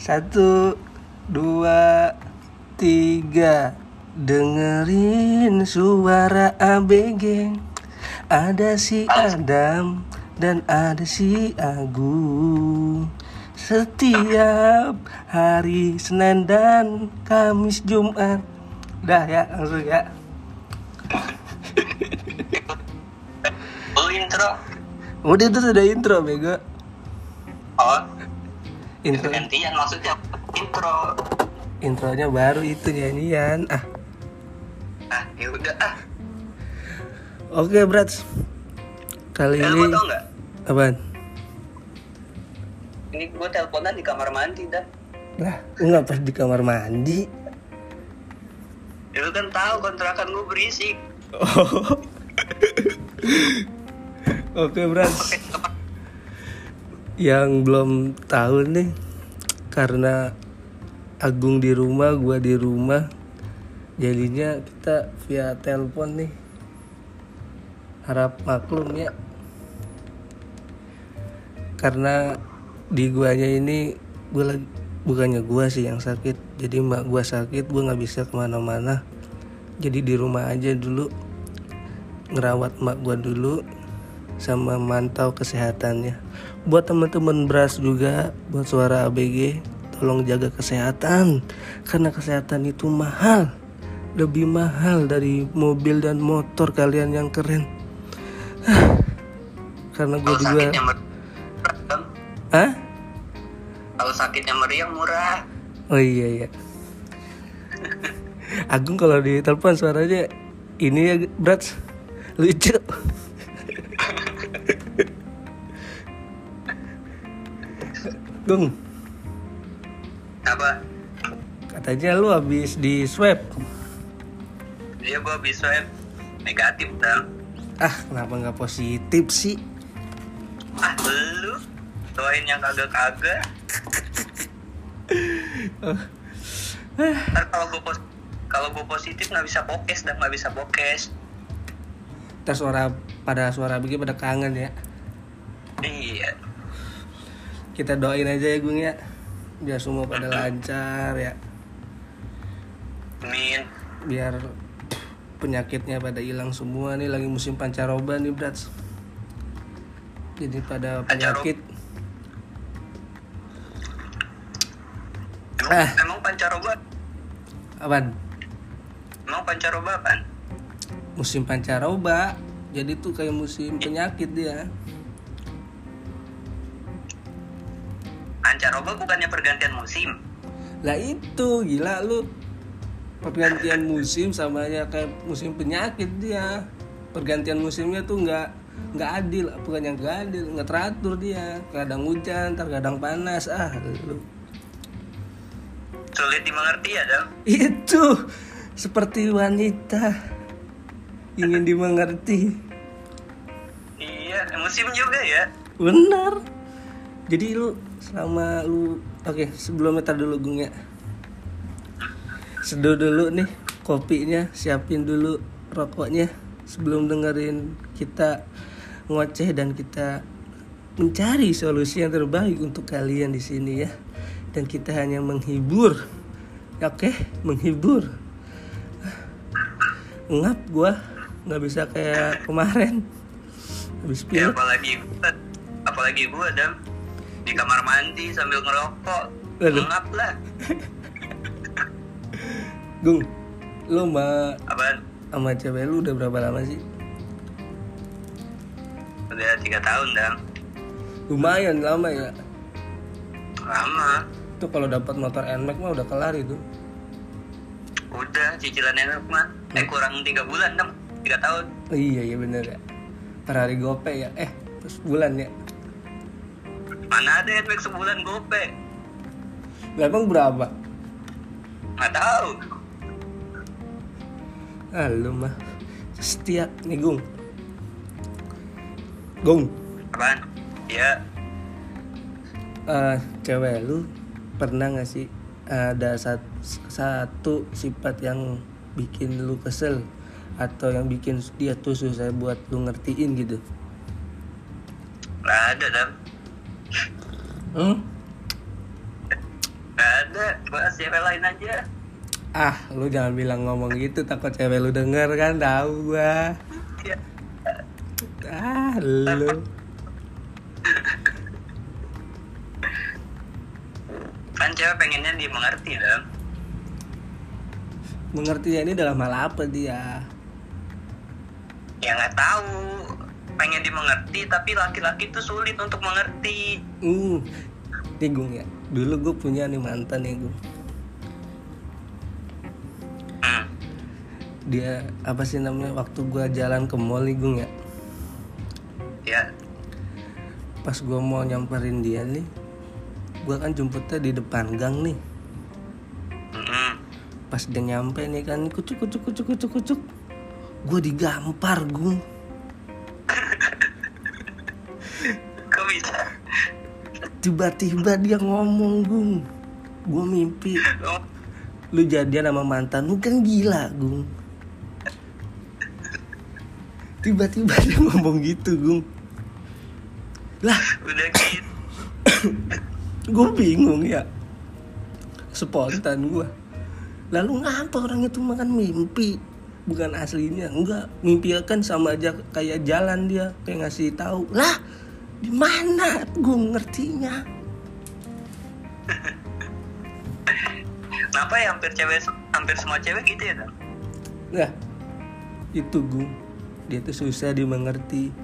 Satu, dua, tiga. Dengerin suara ABG. Ada si Adam dan ada si Agung. Setiap hari Senin dan Kamis Jumat. Dah ya, langsung ya. Oh intro. Udah itu sudah intro, bego. Intro, gantian maksudnya intro. intronya baru itu nyanyian. Ah, Ah ya udah ah. oke, Brats. Kali Eh, ini lu tau nggak? apaan? Ini gue teleponan di kamar mandi dah. Lah, enggak pas di kamar mandi. Ya, lu kan tahu kontrakan gue berisik. Oh. Oke, Brats. Yang belum tahu nih karena Agung di rumah, gua di rumah. Jadinya kita via telepon nih. Harap maklum ya. Karena di guanya ini gue lagi bukannya gua sih yang sakit jadi mbak gua sakit gua nggak bisa ke mana-mana jadi di rumah aja dulu ngerawat mbak gua dulu sama mantau kesehatannya buat teman-teman beras juga buat suara ABG tolong jaga kesehatan karena kesehatan itu mahal lebih mahal dari mobil dan motor kalian yang keren karena gue kalau juga sakitnya meriang. Bang. Hah? Kalau sakitnya meriang murah. Oh iya iya. Agung kalau di telepon suaranya ini ya berat lucu. Gung, Apa? katanya lu habis di swab. Iya gue habis swab negatif dong. Ah, kenapa nggak positif sih? Ah lu doain yang kagak-kagak. Ntar kalau gue pos kalau gue positif nggak bisa bokes dan nggak bisa bokes. Ntar suara pada suara begini pada kangen ya. Iya. Kita doain aja ya Gung ya. Biar semua pada lancar ya. Min. biar penyakitnya pada hilang semua nih lagi musim pancaroba nih brats jadi pada penyakit Emang, Ah. emang pancaroba? apaan Emang pancaroba apaan? musim pancaroba jadi tuh kayak musim penyakit dia Pancaroba bukannya pergantian musim? lah itu gila lu pergantian musim sama aja kayak musim penyakit dia pergantian musimnya tuh nggak nggak adil bukan yang nggak adil nggak teratur dia kadang hujan terkadang panas ah lu Sulit dimengerti ya, Dam? Itu seperti wanita ingin dimengerti. Iya, musim juga ya. Benar. Jadi lu selama lu oke sebelum meter dulu Gung ya. Seduh dulu nih kopinya, siapin dulu rokoknya sebelum dengerin kita ngoceh dan kita mencari solusi yang terbaik untuk kalian di sini ya. Dan kita hanya menghibur. Oke, menghibur. Ngap gua nggak bisa kayak kemarin. Habis Ya, pilek. apalagi gua, apalagi gua, Dam. Di kamar mandi sambil ngerokok. Aduh. Ngap lah. Gung, lu sama Apaan? sama cewek lu udah berapa lama sih? Udah tiga tahun, Dam. Lumayan lama ya. Lama. Tuh kalau dapat motor NMAX mah udah kelar itu. Udah, cicilan enak mah. Eh, kurang tiga bulan, Dam. Tiga tahun. Iya iya bener ya. Per hari gope ya. Eh, terus bulan ya. Mana ada Netflix sebulan gope? Lah emang berapa? Nggak tahu. Ah lu mah setia nih Gung. Gung, Apaan? Ya, eh cewek lu pernah gak sih ada sat- satu sifat yang bikin lu kesel atau yang bikin dia tuh susah buat lu ngertiin gitu? nggak ada, Dam. Hmm? bahas cewek lain aja. Ah lu jangan bilang ngomong gitu takut cewek lu denger kan tahu gua. Ya ah lu. Kan cewek pengennya dimengerti dong mengerti ini dalam hal apa dia? Ya nggak tahu pengen dimengerti tapi laki-laki tuh sulit untuk mengerti. Hmm nih Gung ya. Dulu gue punya nih mantan nih Gung. Hmm. dia apa sih namanya waktu gua jalan ke mall nih Gung ya. Ya. Pas gua mau nyamperin dia nih gua kan jemputnya di depan gang nih. Mm-mm. pas dia nyampe nih kan kucuk kucuk kucuk kucuk kucuk. Gue digampar gung kok bisa? Tiba-tiba dia ngomong gung. Gue mimpi. Oh, lu jadian sama mantan lu kan gila gung. Tiba-tiba dia ngomong gitu gung. Lah. Udah gitu. Gue bingung ya. Spontan gue lalu ngapa orang itu makan mimpi? Bukan aslinya enggak. Mimpi kan sama aja kayak jalan dia kayak ngasih tahu. Lah di mana gue ngertinya? Kenapa ya hampir cewek hampir semua cewek gitu ya dong nah itu gue dia tuh susah dimengerti.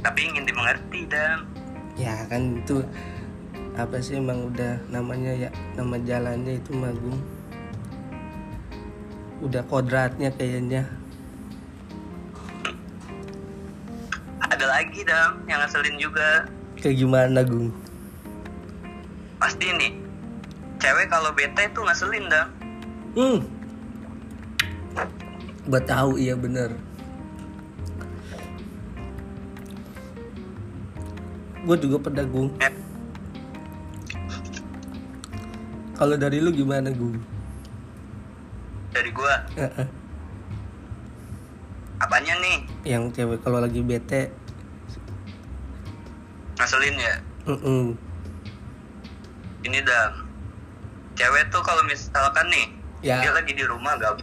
Tapi ingin dimengerti dan ya kan itu apa sih emang udah namanya ya nama jalannya itu magung udah kodratnya kayaknya lagi dong yang ngeselin juga. Kayak gimana gung? Pasti nih cewek kalau bete tuh ngeselin dong hmm. Gua tahu iya bener. Gue juga pernah gung. Eh, kalau dari lu gimana gung? Dari gua? Heeh. apanya nih? Yang cewek kalau lagi bete ngeselin ya. Mm ini dong cewek tuh kalau misalkan nih Ya. dia lagi di rumah gak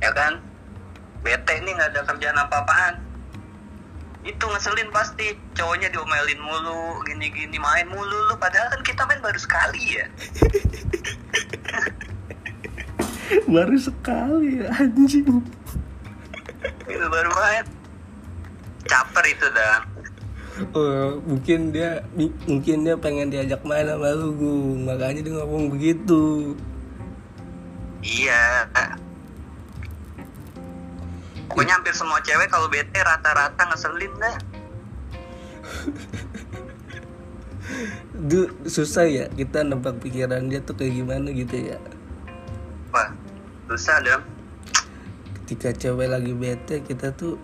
ya kan? Bete nih nggak ada kerjaan apa-apaan. Itu ngeselin pasti cowoknya diomelin mulu gini-gini main mulu. Lu padahal kan kita main baru sekali ya. Baru sekali ya, anjing. Itu baru main. Caper itu dah Oh, mungkin dia mungkin dia pengen diajak main sama lu gung makanya dia ngomong begitu. Iya. Pokoknya hampir semua cewek kalau bete rata-rata ngeselin dah Duh, susah ya kita nebak pikiran dia tuh kayak gimana gitu ya? Wah susah dong. Ketika cewek lagi bete kita tuh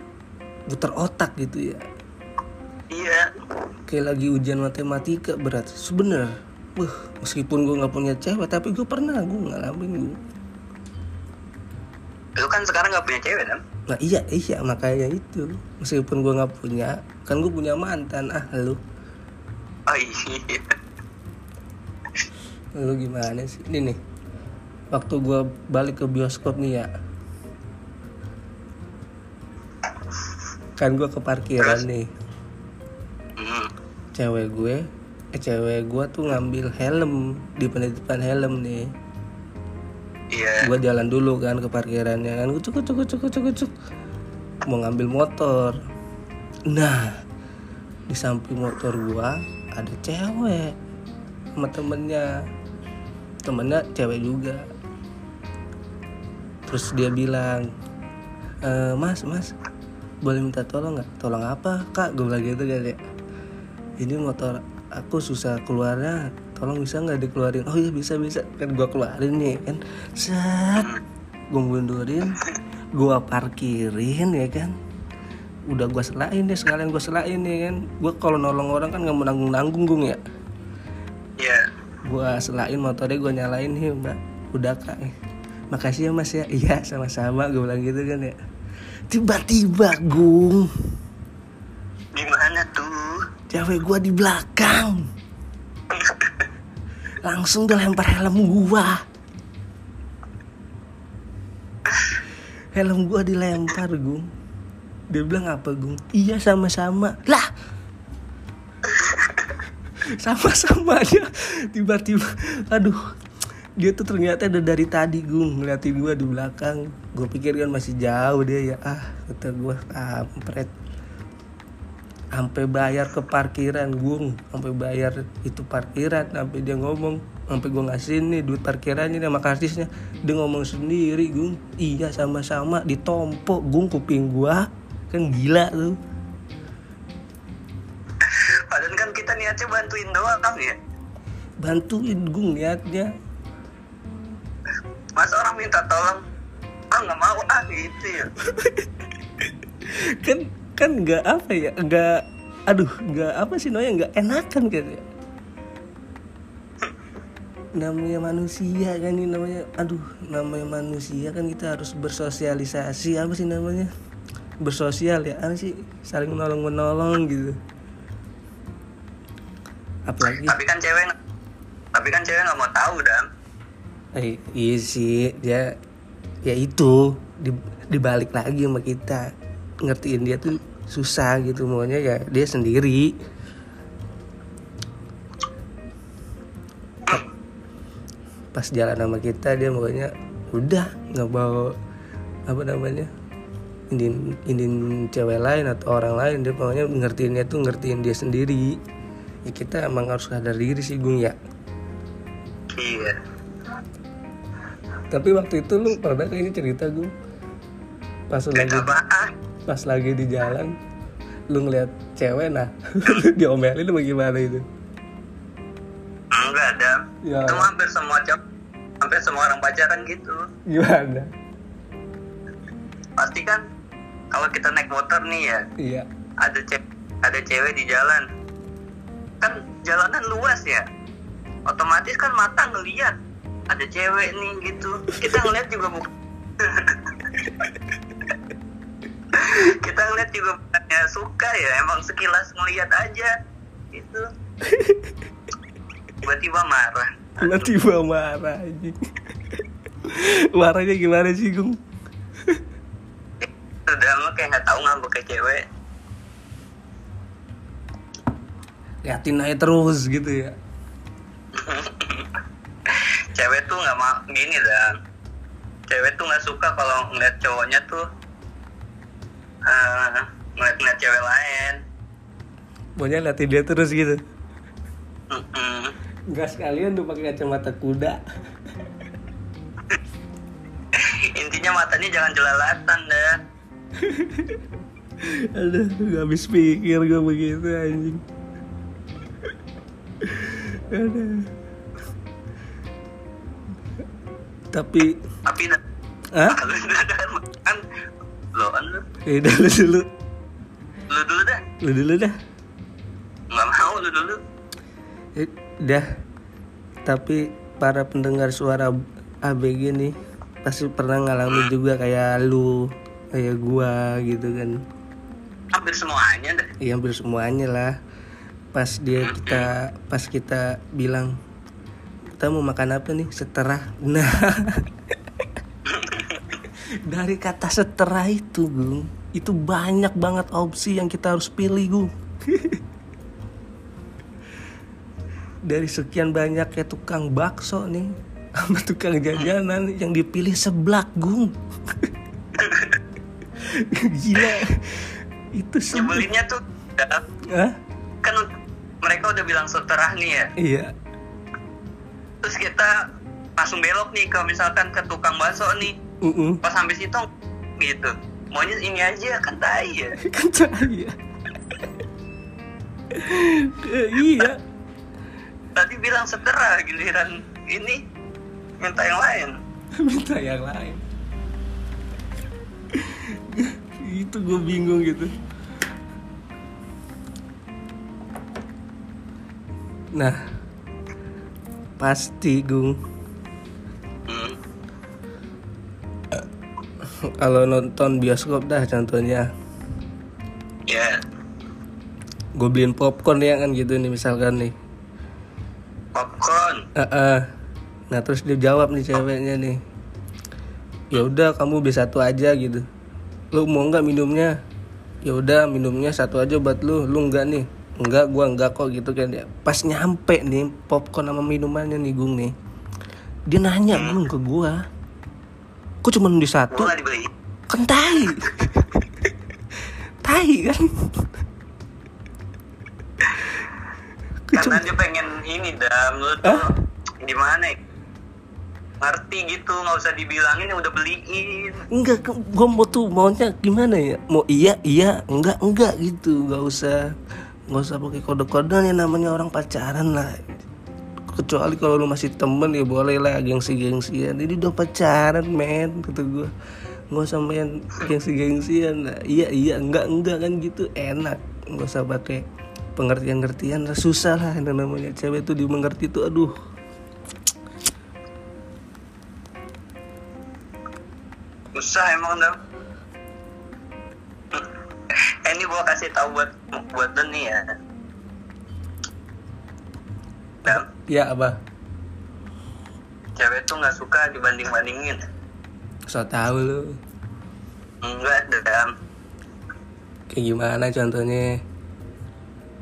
putar otak gitu ya iya. Kayak lagi ujian matematika berat. Sebener. Wah, meskipun gue nggak punya cewek tapi gue pernah gue ngalamin gue lu kan sekarang nggak punya cewek dong nah iya iya makanya itu. Meskipun gue nggak punya kan gue punya mantan. Ah lu. Oh iya. Lu gimana sih? Ini nih. Waktu gue balik ke bioskop nih ya. Kan gue ke parkiran Terus? nih. Cewek gue eh cewek gue tuh ngambil helm di penitipan helm nih. Iya. Gue jalan dulu kan ke parkirannya kan kucuk kucuk kucuk kucuk kucuk. Mau ngambil motor. Nah di samping motor gua ada cewek sama temennya. Temennya cewek juga. Terus dia bilang "E, mas mas boleh minta tolong nggak? Tolong apa? Kak gue bilang gitu kan ya ini motor aku susah keluarnya tolong bisa nggak dikeluarin? Oh iya bisa bisa. Kan gua keluarin nih kan. Set. Gue mundurin. Gua parkirin ya kan. Udah gua selain deh sekalian gua selain nih kan. Gua kalau nolong orang kan nggak mau nanggung nanggung gung ya. Iya. Gua selain motornya gua nyalain nih mbak. Udah kak makasih ya mas ya. Iya sama-sama gue bilang gitu kan ya. Tiba-tiba gung. Gimana tuh cewek gua di belakang. Langsung dia lempar helm gua. Helm gua dilempar gung. Dia bilang apa gung? Iya sama-sama. Lah! Sama-sama aja tiba-tiba aduh. Dia tuh ternyata udah dari tadi gung. Ngeliatin gua di belakang. Gue pikir kan masih jauh dia ya. Ah kata gua kampret sampai bayar ke parkiran gung. Sampai bayar itu parkiran sampai dia ngomong. Sampai gue ngasih nih duit parkirannya sama kartisnya dia ngomong sendiri gung. Iya sama-sama. Ditompok gung kuping gua. Kan gila tuh padahal kan kita niatnya bantuin doang kan ya. Bantuin gung niatnya. Masa orang minta tolong? Ah nggak mau. Ah gitu ya. Kan kan nggak apa ya nggak aduh nggak apa sih namanya nggak enakan kan ya. Namanya manusia kan ini namanya aduh namanya manusia kan kita harus bersosialisasi apa sih namanya? Bersosial ya apa sih? Saling menolong menolong gitu. Apalagi? Tapi kan cewek tapi kan cewek nggak mau tahu dan eh, iya sih dia ya itu di, dibalik lagi sama kita ngertiin dia tuh susah gitu maunya ya dia sendiri. Pas jalan sama kita dia maunya udah nggak bawa apa namanya indin indin cewek lain atau orang lain dia pokoknya ngertiinnya tuh ngertiin dia sendiri. Ya kita emang harus sadar diri sih gung ya. Iya. Tapi waktu itu lu pernah kayaknya cerita gue pas lagi pas lagi di jalan lu ngeliat cewek nah diomelin lu bagaimana itu? Enggak ada Ya. itu hampir semua cowok hampir semua orang pacaran gitu. Gimana? Pasti kan kalau kita naik motor nih ya iya. ada cewek ada cewek di jalan. Kan jalanan luas ya. Otomatis kan mata ngeliat ada cewek nih gitu. Kita ngeliat juga bukan kita ngeliat juga bukannya suka ya emang sekilas ngeliat aja gitu. Tiba-tiba marah. Tiba-tiba marah aja marahnya gimana sih gung? Udah mah kayak nggak tahu ngambek ke cewek. Liatin aja terus gitu ya. Cewek tuh nggak mau gini dan. Cewek tuh nggak suka kalau ngeliat cowoknya tuh eh ngeliat-ngeliat cewek lain. Maunya liatin dia terus gitu? Mm-mm. Enggak sekalian tuh pakai kacamata kuda. Intinya matanya jangan jelalatan dah Aduh, gak habis pikir gue begitu anjing. Aduh. Tapi, tapi dah lo kan lu Ya udah lu dulu, lu dulu dah lu dulu dah. nggak mau lu dulu Eh, Udah. Tapi para pendengar suara ABG nih pasti pernah ngalamin juga kayak lu, kayak gua gitu kan. hampir semuanya dah Iya hampir semuanya lah. Pas dia kita pas kita bilang kita mau makan apa nih seterah. Nah. Dari kata seterah itu, Gung, itu banyak banget opsi yang kita harus pilih, Gung. Dari sekian banyak kayak tukang bakso nih sama tukang jajanan yang dipilih seblak, Gung. Gila. Itu seblak. nyebelinnya tuh Hah? kan mereka udah bilang seterah nih ya Iya. terus kita langsung belok nih ke misalkan ke tukang bakso nih Uh pas sampai situ gitu maunya ini aja kan tai ya kan saya. Eh, iya. tadi bilang setera giliran ini minta yang lain Minta yang lain. itu gue bingung gitu. Nah, pasti Gung kalau nonton bioskop dah contohnya ya gue beliin popcorn ya kan gitu nih misalkan nih popcorn Eh, eh. Nah terus dia jawab nih ceweknya nih. Ya udah kamu beli satu aja gitu. Lu mau nggak minumnya? Ya udah minumnya satu aja buat lu. Lu enggak nih? Enggak, gua enggak kok gitu kan dia. Pas nyampe nih popcorn sama minumannya nih Gung nih. Dia nanya Gung ke gua. Kok cuma di satu? nggak Kan tai. tai kan. Karena dia pengen ini dam lu tuh gimana ya ngerti gitu nggak usah dibilangin ya udah beliin Enggak, gue mau tuh maunya gimana ya? Mau iya, iya, enggak, enggak gitu. Gak usah, nggak usah pakai kode-kodean yang namanya orang pacaran lah. Kecuali kalau lu masih temen ya boleh lah gengsi-gengsian. Ini udah pacaran men, kata gue. Nggak usah main gengsi-gengsian lah. Iya, iya, enggak, enggak kan gitu enak. Nggak usah pakai pengertian-ngertian lah. Susah lah yang namanya cewek tuh dimengerti tuh aduh. susah emang dam eh, ini gua kasih tahu buat buat ya dam Ya apa? cewek tuh nggak suka dibanding bandingin So tau lu. enggak dam Kayak gimana contohnya?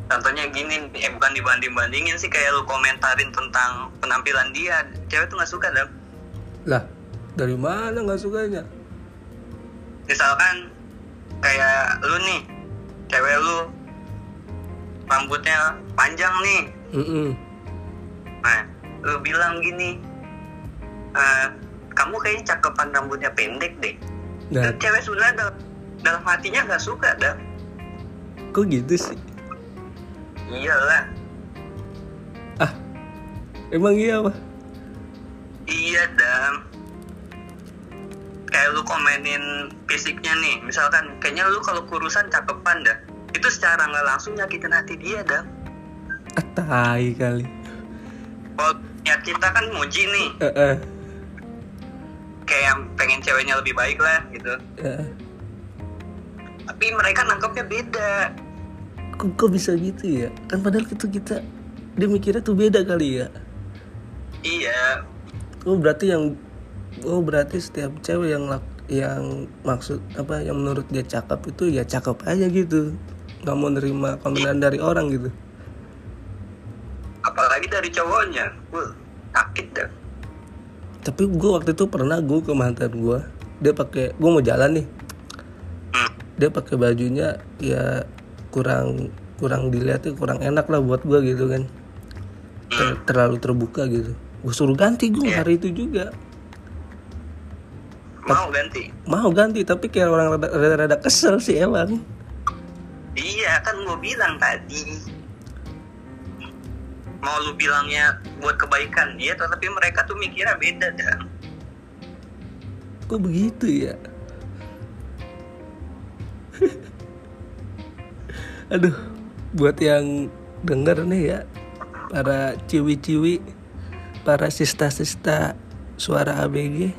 contohnya gini eh bukan dibanding bandingin sih kayak lu komentarin tentang penampilan dia cewek tuh nggak suka dam Lah, dari mana nggak sukanya? misalkan kayak lu nih cewek lu rambutnya panjang nih Mm-mm. Nah lu bilang gini "Eh, kamu kayaknya cakepan rambutnya pendek deh. Nah, Dan cewek sebenarnya dalam, dalam hatinya nggak suka dah kok gitu sih? iyalah Ah, emang iya apa? iya dam. Kayak lu komenin fisiknya nih misalkan kayaknya lu kalau kurusan cakepan dah itu secara nggak langsung nyakitin hati dia dah Ah, tai kali. Kalau niat kita kan muji nih Eh, eh, kayak yang pengen ceweknya lebih baik lah gitu eh. tapi mereka nangkepnya beda Kok, kok bisa gitu ya? Kan padahal itu kita dia mikirnya tuh beda kali ya. iya Oh berarti yang oh berarti setiap cewek yang lak, yang maksud apa yang menurut dia cakep itu ya cakep aja gitu. Nggak mau nerima komenan dari orang gitu. Apalagi dari cowoknya. Wah, sakit dah. Tapi gue waktu itu pernah gue ke mantan gue dia pakai gue mau jalan nih. Hmm. dia pakai bajunya ya kurang kurang dilihatnya kurang enak lah buat gue gitu kan. Ter- terlalu terbuka gitu. Gue suruh ganti gue Iya. hari itu juga. Mau ganti? Mau ganti tapi kayak orang rada, rada, rada kesel sih emang. Iya kan gue bilang tadi mau lu bilangnya buat kebaikan dia tapi mereka tuh mikirnya beda dah kok begitu ya? Aduh buat yang denger nih ya para ciwi-ciwi para sista-sista suara ABG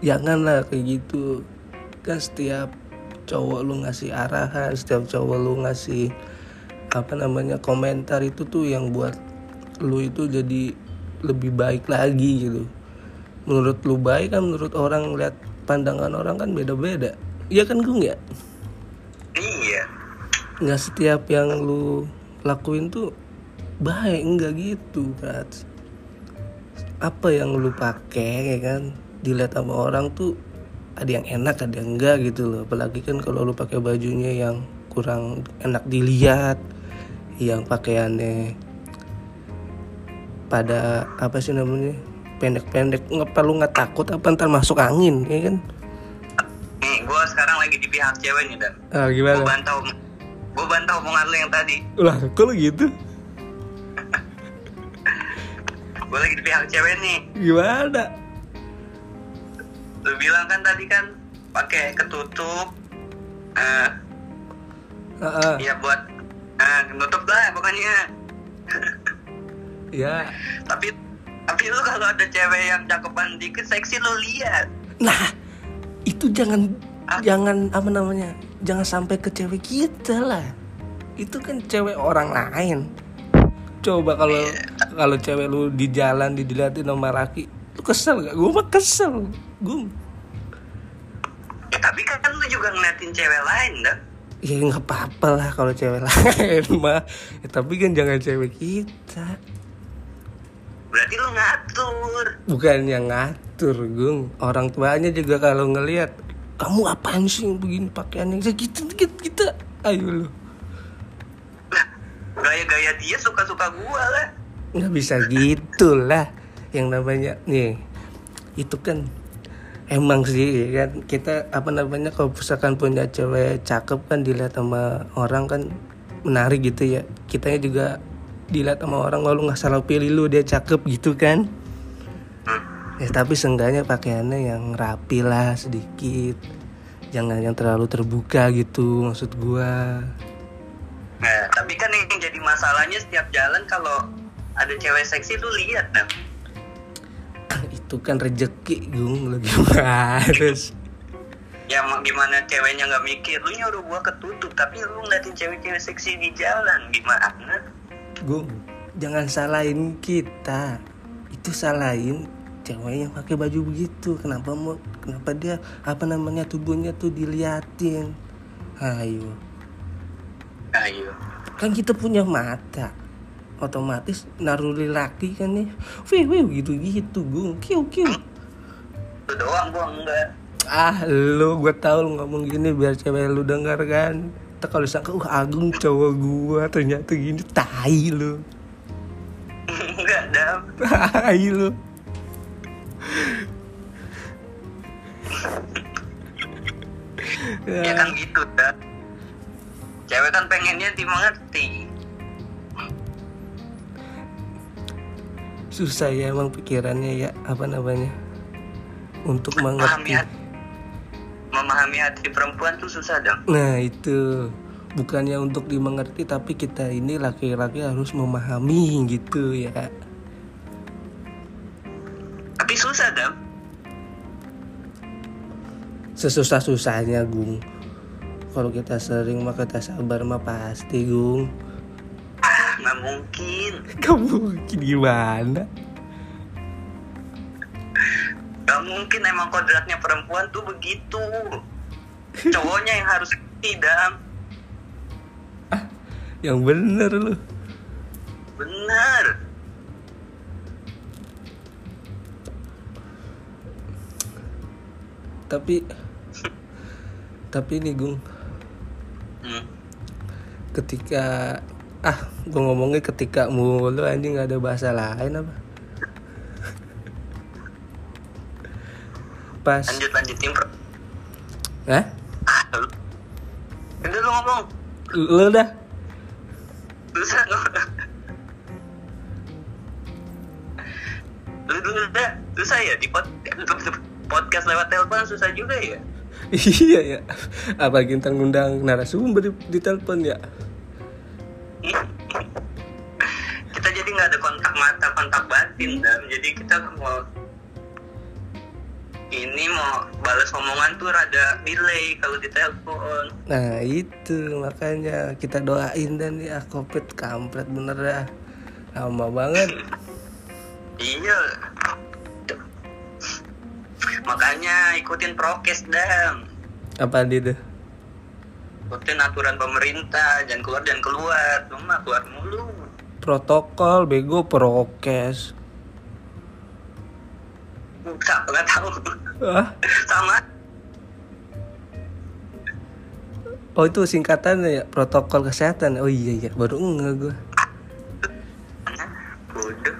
janganlah kayak gitu. Kan setiap cowok lu ngasih arahan setiap cowok lu ngasih apa namanya komentar itu tuh yang buat lu itu jadi lebih baik lagi gitu. Menurut lu baik kan menurut orang lihat pandangan orang kan beda-beda. Iya kan gung ya? Iya. Nggak setiap yang lu lakuin tuh baik enggak gitu kan apa yang lu pakai ya kan? Dilihat sama orang tuh ada yang enak ada yang enggak gitu loh. Apalagi kan kalau lu pakai bajunya yang kurang enak dilihat yang pakaiannya pada apa sih namanya pendek-pendek nggak perlu nggak takut apa ntar masuk angin ya kan? Nih gue sekarang lagi di pihak cewek nih dan. Ah, gue gimana bantah gue bantah omongan lu yang tadi. Lah kok lu gitu? Gue lagi di pihak cewek nih. Gimana? Lu bilang kan tadi kan pakai ketutup eh Ah, ah. ya buat nah ketutup lah pokoknya ya tapi tapi lu kalau ada cewek yang cakepan dikit seksi lu lihat Nah, itu jangan jangan apa namanya? Jangan sampai ke cewek kita lah. Itu kan cewek orang lain. coba kalau kalau cewek lu di jalan di diliatin sama laki lu kesel gak gue mah kesel gue Ya, tapi kan lu juga ngeliatin cewek lain dah. ya nggak apa-apa lah kalau cewek lain mah Ya, tapi kan jangan cewek kita Berarti lu ngatur. bukan yang ngatur gung. Orang tuanya juga kalau ngelihat kamu apaan sih begini pakaiannya gitu gitu gitu? Ayo lu. Lah, gaya-gaya dia suka-suka gua lah. nggak bisa gitu lah. Yang namanya nih itu kan emang sih ya kan? Kita apa namanya kalau misalkan punya cewek cakep kan dilihat sama orang kan menarik gitu ya. Kitanya juga dilihat sama orang lalu nggak salah pilih lu dia cakep gitu kan. Ya tapi seenggaknya pakaiannya yang rapi lah sedikit. Jangan yang terlalu terbuka gitu maksud gua. Nah, tapi kan yang jadi masalahnya setiap jalan kalau ada cewek seksi lu lihat dah. itu kan rejeki gung. Lu gimana? Harus Ya mau gimana ceweknya nggak mikir, lu nyuruh gua ketutup tapi lu ngeliatin cewek-cewek seksi di jalan. Gimana? Gung, jangan salahin kita. Itu salahin cewek yang pakai baju begitu. Kenapa mau kenapa dia apa namanya tubuhnya tuh diliatin? Ayo. Ayo. Kan kita punya mata. Otomatis naruh di laki kan nih. Wih, wih gitu-gitu, Gung. Kiu, kiu. Lu doang gua enggak. Ah, lu gue tahu lu ngomong gini biar cewek lu denger kan. Ntar kalau disangka, uh Agung cowok gua ternyata gini, tai lu. enggak, Dam. Tai lu. Ya kan gitu, dah. Cewek kan pengennya dimengerti. susah ya emang pikirannya ya apa namanya untuk Memahami mengerti hati, memahami hati perempuan tuh susah, Dam. nah itu bukannya untuk dimengerti tapi kita ini laki-laki harus memahami gitu ya Tapi susah, Dam. sesusah-susahnya gung kalau kita sering mah kita sabar mah pasti gung Ah, nggak mungkin. kamu gimana Gak mungkin emang kodratnya perempuan tuh begitu. Cowoknya yang harus tidak. yang bener lu Bener. tapi tapi nih gung Hmm. ketika ah gue ngomongnya ketika mulu anjing nggak ada bahasa lain apa pas Lanjut lanjutin bro. Hah? Ah, lu. Udah lu ngomong. lu dah Susah lu. Lu dulu dah. Susah ya di pod podcast lewat telepon susah juga ya. iya ya apa kita ngundang narasumber di, di telepon ya kita jadi nggak ada kontak mata kontak batin dan jadi kita mau ini mau balas omongan tuh rada delay kalau di telepon. Nah itu makanya kita doain dan ya covid kampret bener dah lama banget. Iya. Makanya ikutin prokes dam. Apa dia tuh ikutin aturan pemerintah jangan keluar jangan keluar. Cuma keluar mulu. Protokol bego prokes nggak nggak tahu. Ah sama. Oh itu singkatannya ya protokol kesehatan. Oh iya iya. Baru enggak gue bodoh.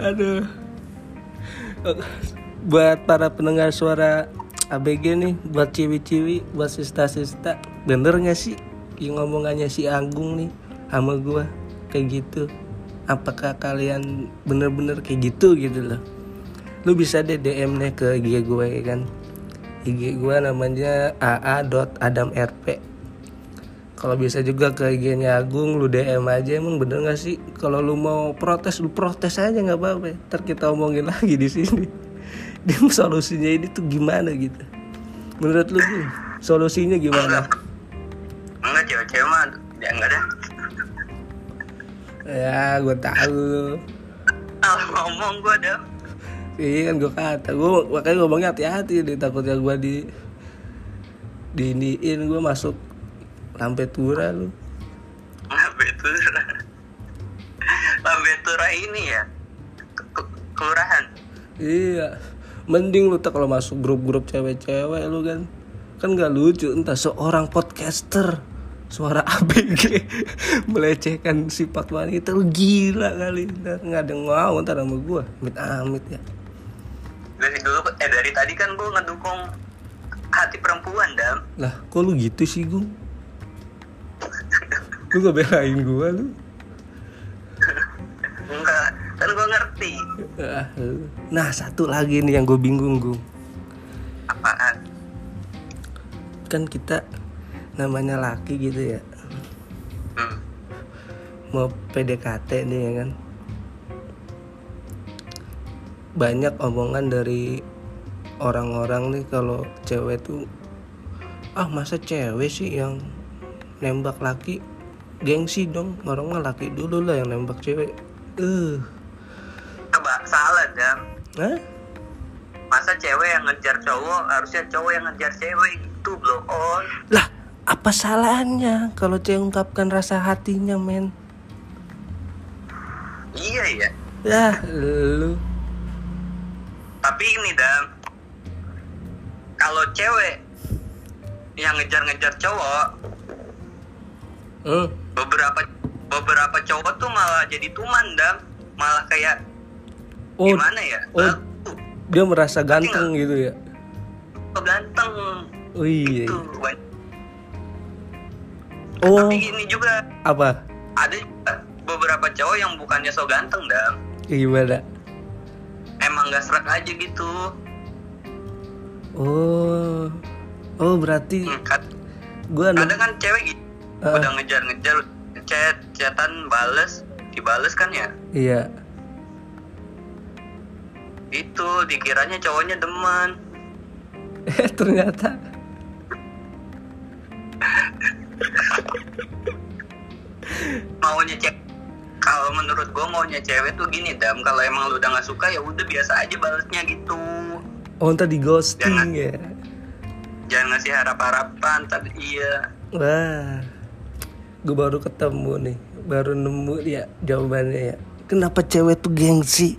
Aduh. Buat para pendengar suara ABG nih, buat ciwi-ciwi, buat sista-sista, bener gak sih? Yang ngomongannya si Agung nih sama gua. Kayak gitu? Apakah kalian bener-bener kayak gitu gitu loh? Lu bisa deh DM deh ke IG gue ya kan. IG gue namanya aa.adamrp kalau bisa juga ke IG-nya Agung lu DM aja emang bener gak sih? Kalau lu mau protes lu protes aja nggak apa-apa. Ntar kita omongin lagi di sini. Dia solusinya ini tuh gimana gitu? Menurut lu solusinya gimana? Enggak cewek-cewek mah ya enggak dah ya gue tahu Salah ngomong gue dam. iya kan gue kata gue makanya ngomongnya hati-hati deh takutnya gue di diiniin gue masuk lampe tura lu Lambetura. Lambetura ini ya. ke- ke- kelurahan. iya mending lu tak kalau masuk grup-grup cewek-cewek lu kan kan nggak lucu entah seorang podcaster suara ABG melecehkan sifat wanita. Lu gila kali. Ntar nggak ada yang mau ntar sama gue amit amit ya. Dari dulu eh dari tadi kan gue ngedukung hati perempuan dam. lah kok lu gitu sih gung? Lu gak belain gue lu? Enggak, kan gue ngerti. Ah, nah satu lagi nih yang gue bingung gung. Apaan. kan kita namanya laki gitu ya Hmm. mau PDKT nih ya kan banyak omongan dari orang-orang nih kalau cewek tuh ah masa cewek sih yang nembak laki gengsi dong orang mah laki dulu lah yang nembak cewek eh Coba salah dam. Hah? Masa cewek yang ngejar cowok harusnya cowok yang ngejar cewek gitu blow on. lah apa salahnya kalau cewek ungkapkan rasa hatinya men Iya ya. ya lu Tapi ini dam. Kalau cewek yang ngejar-ngejar cowok, hmm. beberapa beberapa cowok tuh malah jadi tuman dam. Malah kayak oh gimana ya? oh. Lalu, dia merasa ganteng gitu ya ganteng oh iya itu. Oh. Tapi gini juga. Apa? Ada beberapa cowok yang bukannya so ganteng dam. gimana? Emang gak serak aja gitu. oh. Oh berarti Hmm, kad- gua kadang kan cewek gitu Ah. udah ngejar-ngejar chat chatan bales dibales kan ya? Iya. Itu dikiranya cowoknya demen. Eh ternyata maunya cewek kalau menurut gue maunya cewek tuh gini dam. Kalau emang lu udah nggak suka ya udah biasa aja balesnya gitu. Oh ntar di ghosting Jangan. ya? Jangan ngasih harap-harapan tadi iya. Wah. Gue baru ketemu nih baru nemu ya jawabannya ya. Kenapa cewek tuh gengsi?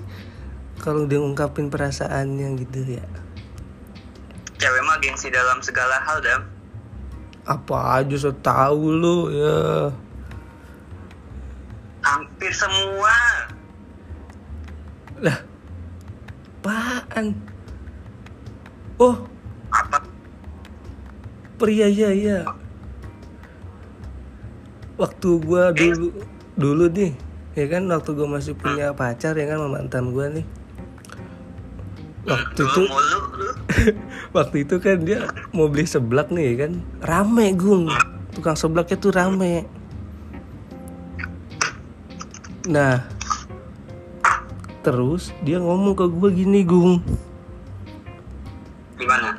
Kalau dia ngungkapin perasaannya gitu ya. Cewek mah gengsi dalam segala hal dam apa aja so tahu lu ya. Hampir semua. Lah apaan? Oh. Apa? Pria ya ya waktu gua dulu dulu nih ya kan waktu gua masih punya pacar ya kan mantan gua nih waktu itu waktu itu kan dia mau beli seblak nih kan? Rame gung. Tukang seblaknya tuh rame. Nah terus dia ngomong ke gua gini gung. Gimana?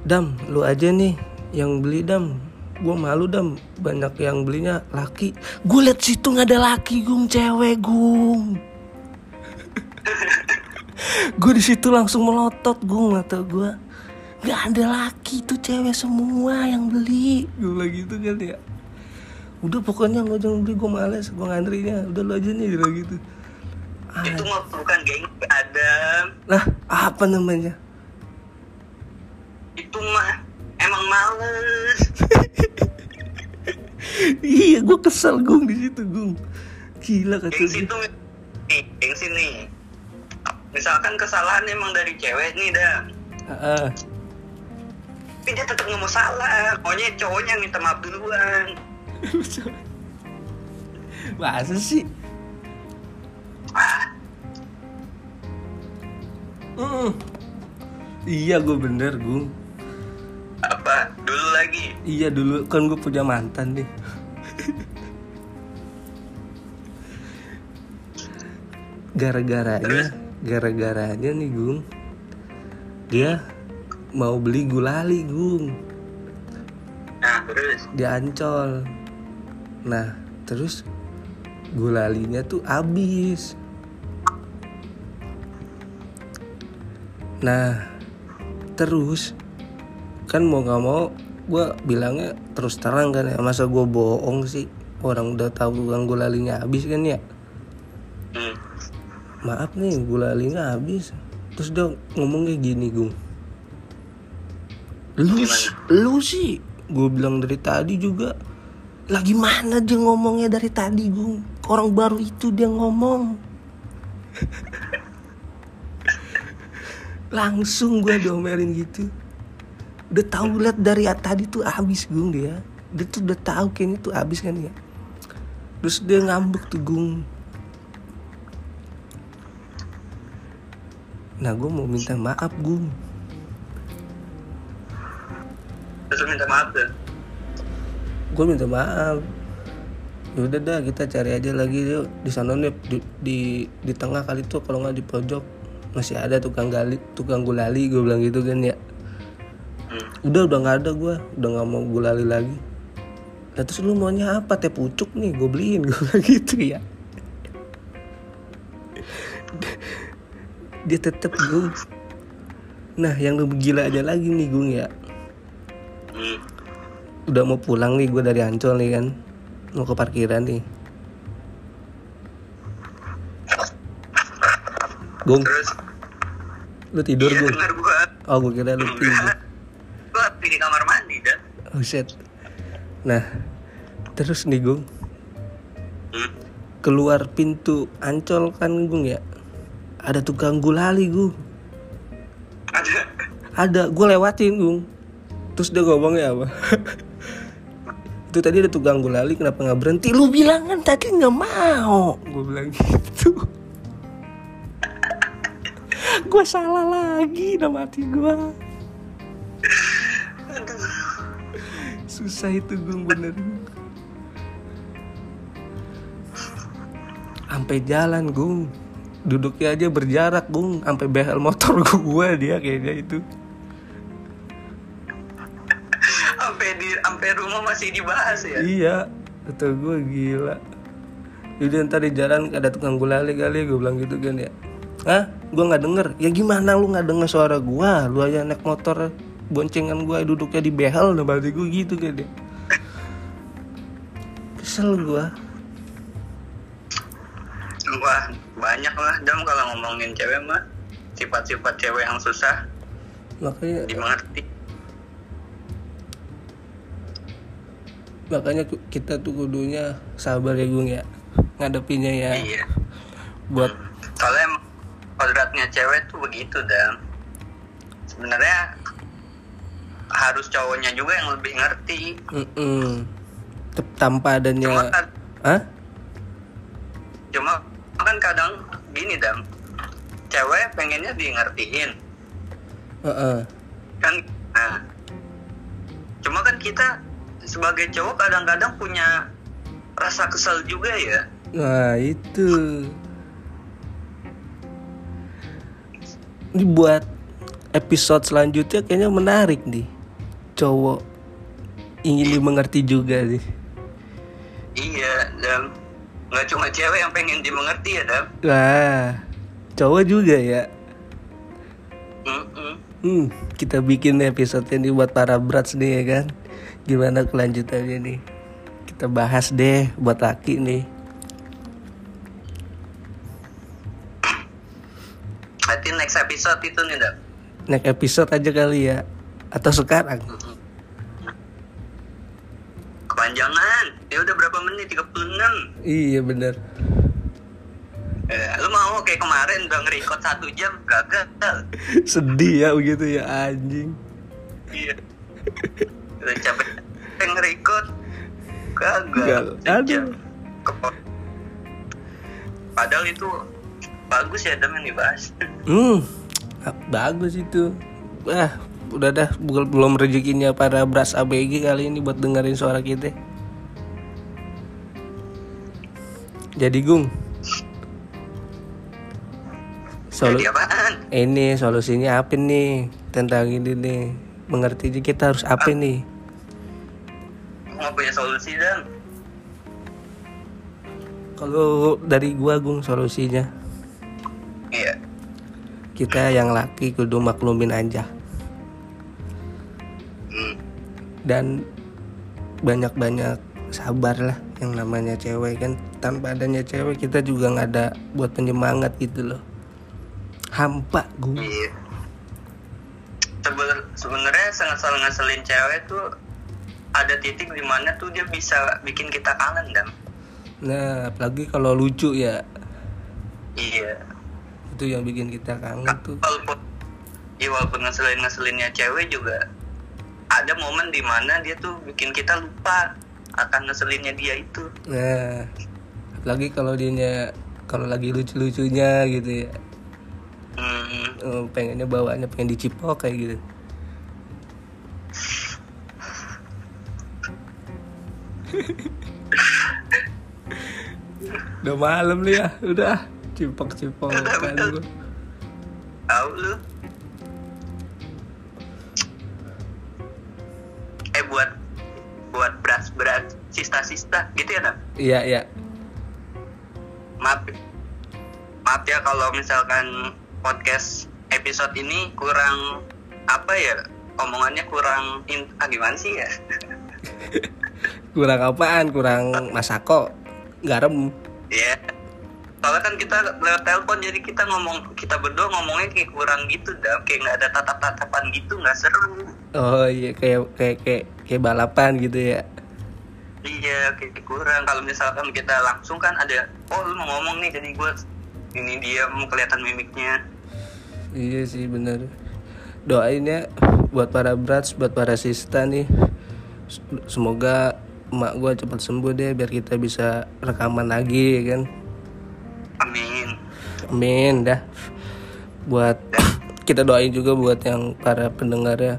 Dam, lu aja nih yang beli dam. Gua malu dam, banyak yang belinya laki. Gue liat situ nggak ada laki, gung. Cewek gung. gue di situ langsung melotot, gung mata gue. Gak ada laki tuh cewek semua yang beli. Gue bilang gitu kan ya. Udah pokoknya lo jangan beli, gue males, gue ngantrinya. Udah lo aja nih, bilang gitu. Ah, itu mah bukan gengsi Adam lah, apa namanya? itu mah emang males iya, gue kesel gung di situ, gung. Gila kata gengsi nih gengsi nih misalkan kesalahan emang dari cewek nih dah Ah, ah. tapi dia tetap nggak mau salah. Maunya cowoknya minta maaf duluan. Masa sih? ah Mm. Iya gue bener gue apa? Dulu lagi? Iya dulu. Kan gue punya mantan nih. Gara-garanya Gara-garanya nih Gung. Dia mau beli gulali Gung. Nah terus? Dia ancol. Nah terus gulalinya tuh habis. Nah terus kan mau nggak mau gue bilangnya terus terang kan ya masa gue bohong sih? Orang udah tahu tukang gulalinya habis kan ya. Maaf nih gulalinya habis. Terus dia ngomongnya gini gung. Lu lu sih gue bilang dari tadi juga. Lagi mana dia ngomongnya dari tadi gung? Orang baru itu dia ngomong? Langsung gue diomelin gitu. Udah tahu lihat dari tadi tuh habis gung dia. Dia tuh udah tahu kayaknya tuh habis kan ya terus dia ngambek tuh gung nah gue mau minta maaf gung. Terus minta maaf tuh gue minta maaf. Ya udah dah kita cari aja lagi yuk di sana nih di, di di tengah kali tuh kalau nggak di pojok. Masih ada tukang gali tukang gulali gue bilang gitu kan ya. Hmm. udah udah nggak ada gue udah nggak mau gulali lagi. Lah terus lu maunya apa? Teh pucuk nih gue beliin. Gue bilang gitu ya dia tetep gue nah yang lebih gila aja lagi nih gue ya. Udah mau pulang nih gue dari Ancol nih kan. Mau ke parkiran nih. Gung, terus? Lu tidur iya Gung? Oh gue kira lu tidur. Lagi di kamar mandi dan Oh shit. Nah Terus nih Gung. Hmm. Keluar pintu Ancol kan Gung ya Ada tukang gulali Gung ada. Ada. Gue lewatin Gung. Terus dia ngomongnya apa? Itu tadi ada tukang gulali Kenapa nggak berhenti? Lu bilang kan tadi nggak mau. Gue bilang gitu. Gue salah lagi Nama hati gue Susah itu Gung bener. Sampai jalan Gung Duduknya aja berjarak Gung. Sampai behel motor gue dia kayaknya itu. Sampai di sampai rumah masih dibahas ya? Iya. Kata gue gila. Yaudah ntar di jalan ada tukang gulali kali Gue bilang gitu kan ya. Hah? Gue gak denger. Ya gimana lu gak denger suara gue Lu aja naik motor Boncengan gue duduknya di behel Nah berarti gue gitu kan ya. Kesel gue banyak lah dam kalau ngomongin cewek mah sifat-sifat cewek yang susah Makanya dimengerti. Makanya kita tuh kudunya sabar ya Gung ya Ngadepinnya ya Iya. Buat Soalnya kodratnya cewek tuh begitu dam. Sebenarnya harus cowoknya juga yang lebih ngerti. mm-mm. Tep- Tanpa Cuma adanya kan, Hah? cuma kan kadang gini dam. Cewek pengennya di ngertiin Heeh. kan. Nah, cuma kan kita sebagai cowok kadang-kadang punya rasa kesel juga ya. Nah itu Ini buat episode selanjutnya kayaknya menarik nih Cowok ingin dimengerti juga sih Iya, dan nggak cuma cewek yang pengen dimengerti ya, Dam. Wah cowok juga ya Mm-mm. Hmm, kita bikin episode ini buat para brats nih ya kan Gimana kelanjutannya nih Kita bahas deh buat laki nih Berarti next episode itu nih, Dam. Next episode aja kali ya Atau sekarang Mm-mm. Kepanjangan. Ya udah berapa menit? 36. Iya bener Eh, lu mau kayak kemarin udah nge-record satu jam gagal. Sedih ya begitu ya anjing Iya. Udah capek nge-record gagal. Aduh. Padahal itu bagus ya Dam yang dibahas. Hmm, ah, bagus itu. Wah, udah dah bel- belum rezekinya para bras ABG kali ini buat dengerin suara kita. Jadi Gung, solu Jadi apaan? ini solusinya apa nih tentang ini nih? Mengerti kita harus apa nih? Nggak punya solusi Dam. kalau dari gua gung solusinya iya kita yang laki kudu maklumin aja hmm. dan banyak-banyak sabar lah yang namanya cewek kan tanpa adanya cewek kita juga nggak ada buat penyemangat gitu loh. Hampa gue iya. Seben- sebenarnya sangat ngeselin cewek tuh ada titik di mana tuh dia bisa bikin kita kangen dan nah apalagi kalau lucu ya. Iya. Itu yang bikin kita kangen tuh. walaupun ya walaupun ngeselin ngeselinnya cewek juga ada momen di mana dia tuh bikin kita lupa akan ngeselinnya dia itu. Nah apalagi kalau dianya kalau lagi lucu-lucunya gitu ya. Hmm, eh, pengennya bawaannya pengen dicipok kayak gitu. Udah malam nih ya udah. Cipok cipok kan gua. tahu lu. Eh buat buat beras beras sista sista gitu ya Nam? iya iya maaf maaf ya kalau misalkan podcast episode ini kurang apa ya omongannya kurang in, ah gimana sih ya? Kurang apaan? Kurang masako? Garam? Ya soalnya kan kita lewat telepon jadi kita ngomong kita berdua ngomongnya kayak kurang gitu dah kayak nggak ada tatap tatapan gitu nggak seru. Oh iya kayak kayak kayak kayak balapan gitu ya iya kayak kurang. Kalau misalkan kita langsung kan ada oh lu mau ngomong nih jadi gue ini dia mau kelihatan mimiknya. Iya sih bener. Doain ya buat para brats, buat para sista nih. Semoga emak gua cepat sembuh deh biar kita bisa rekaman lagi ya kan? Amin. Amin dah. Buat kita doain juga buat yang para pendengar ya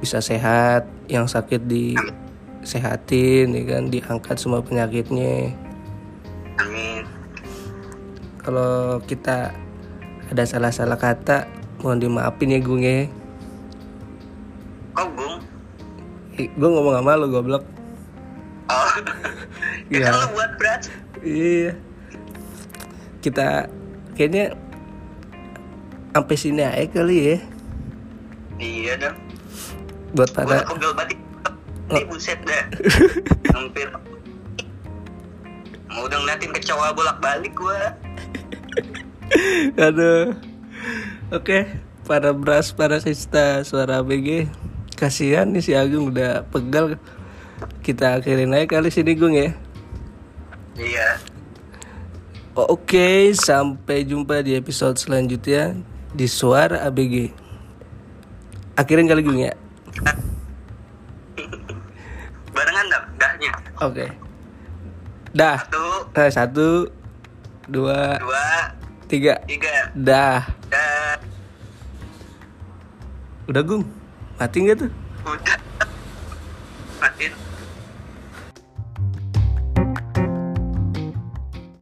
Bisa sehat, yang sakit disehatin ya kan Diangkat semua penyakitnya. Amin. Kalau kita ada salah-salah kata Mohon dimaafin ya Gung ya. Kok bung Gue ngomong sama lu goblok. Oh. Iya. ya lu buat berat Iya. Kita kayaknya sampai sini aja kali ya. Iya dong. Buat para pegel batik ini buset dah hampir mau udah ngeliatin kecoa bolak balik gue aduh. Oke, para bras, para sista suara BG. Kasihan nih si Agung udah pegal. Kita akhirin aja kali sini Gung ya. iya Oke, sampai jumpa di episode selanjutnya di Suara ABG. Akhirin kali Gung ya. barengan dong Oke. Dah. satu Nah, satu, dua, dua tiga. tiga Dah. dan Udah Gung. Mati nggak tuh? udah matiin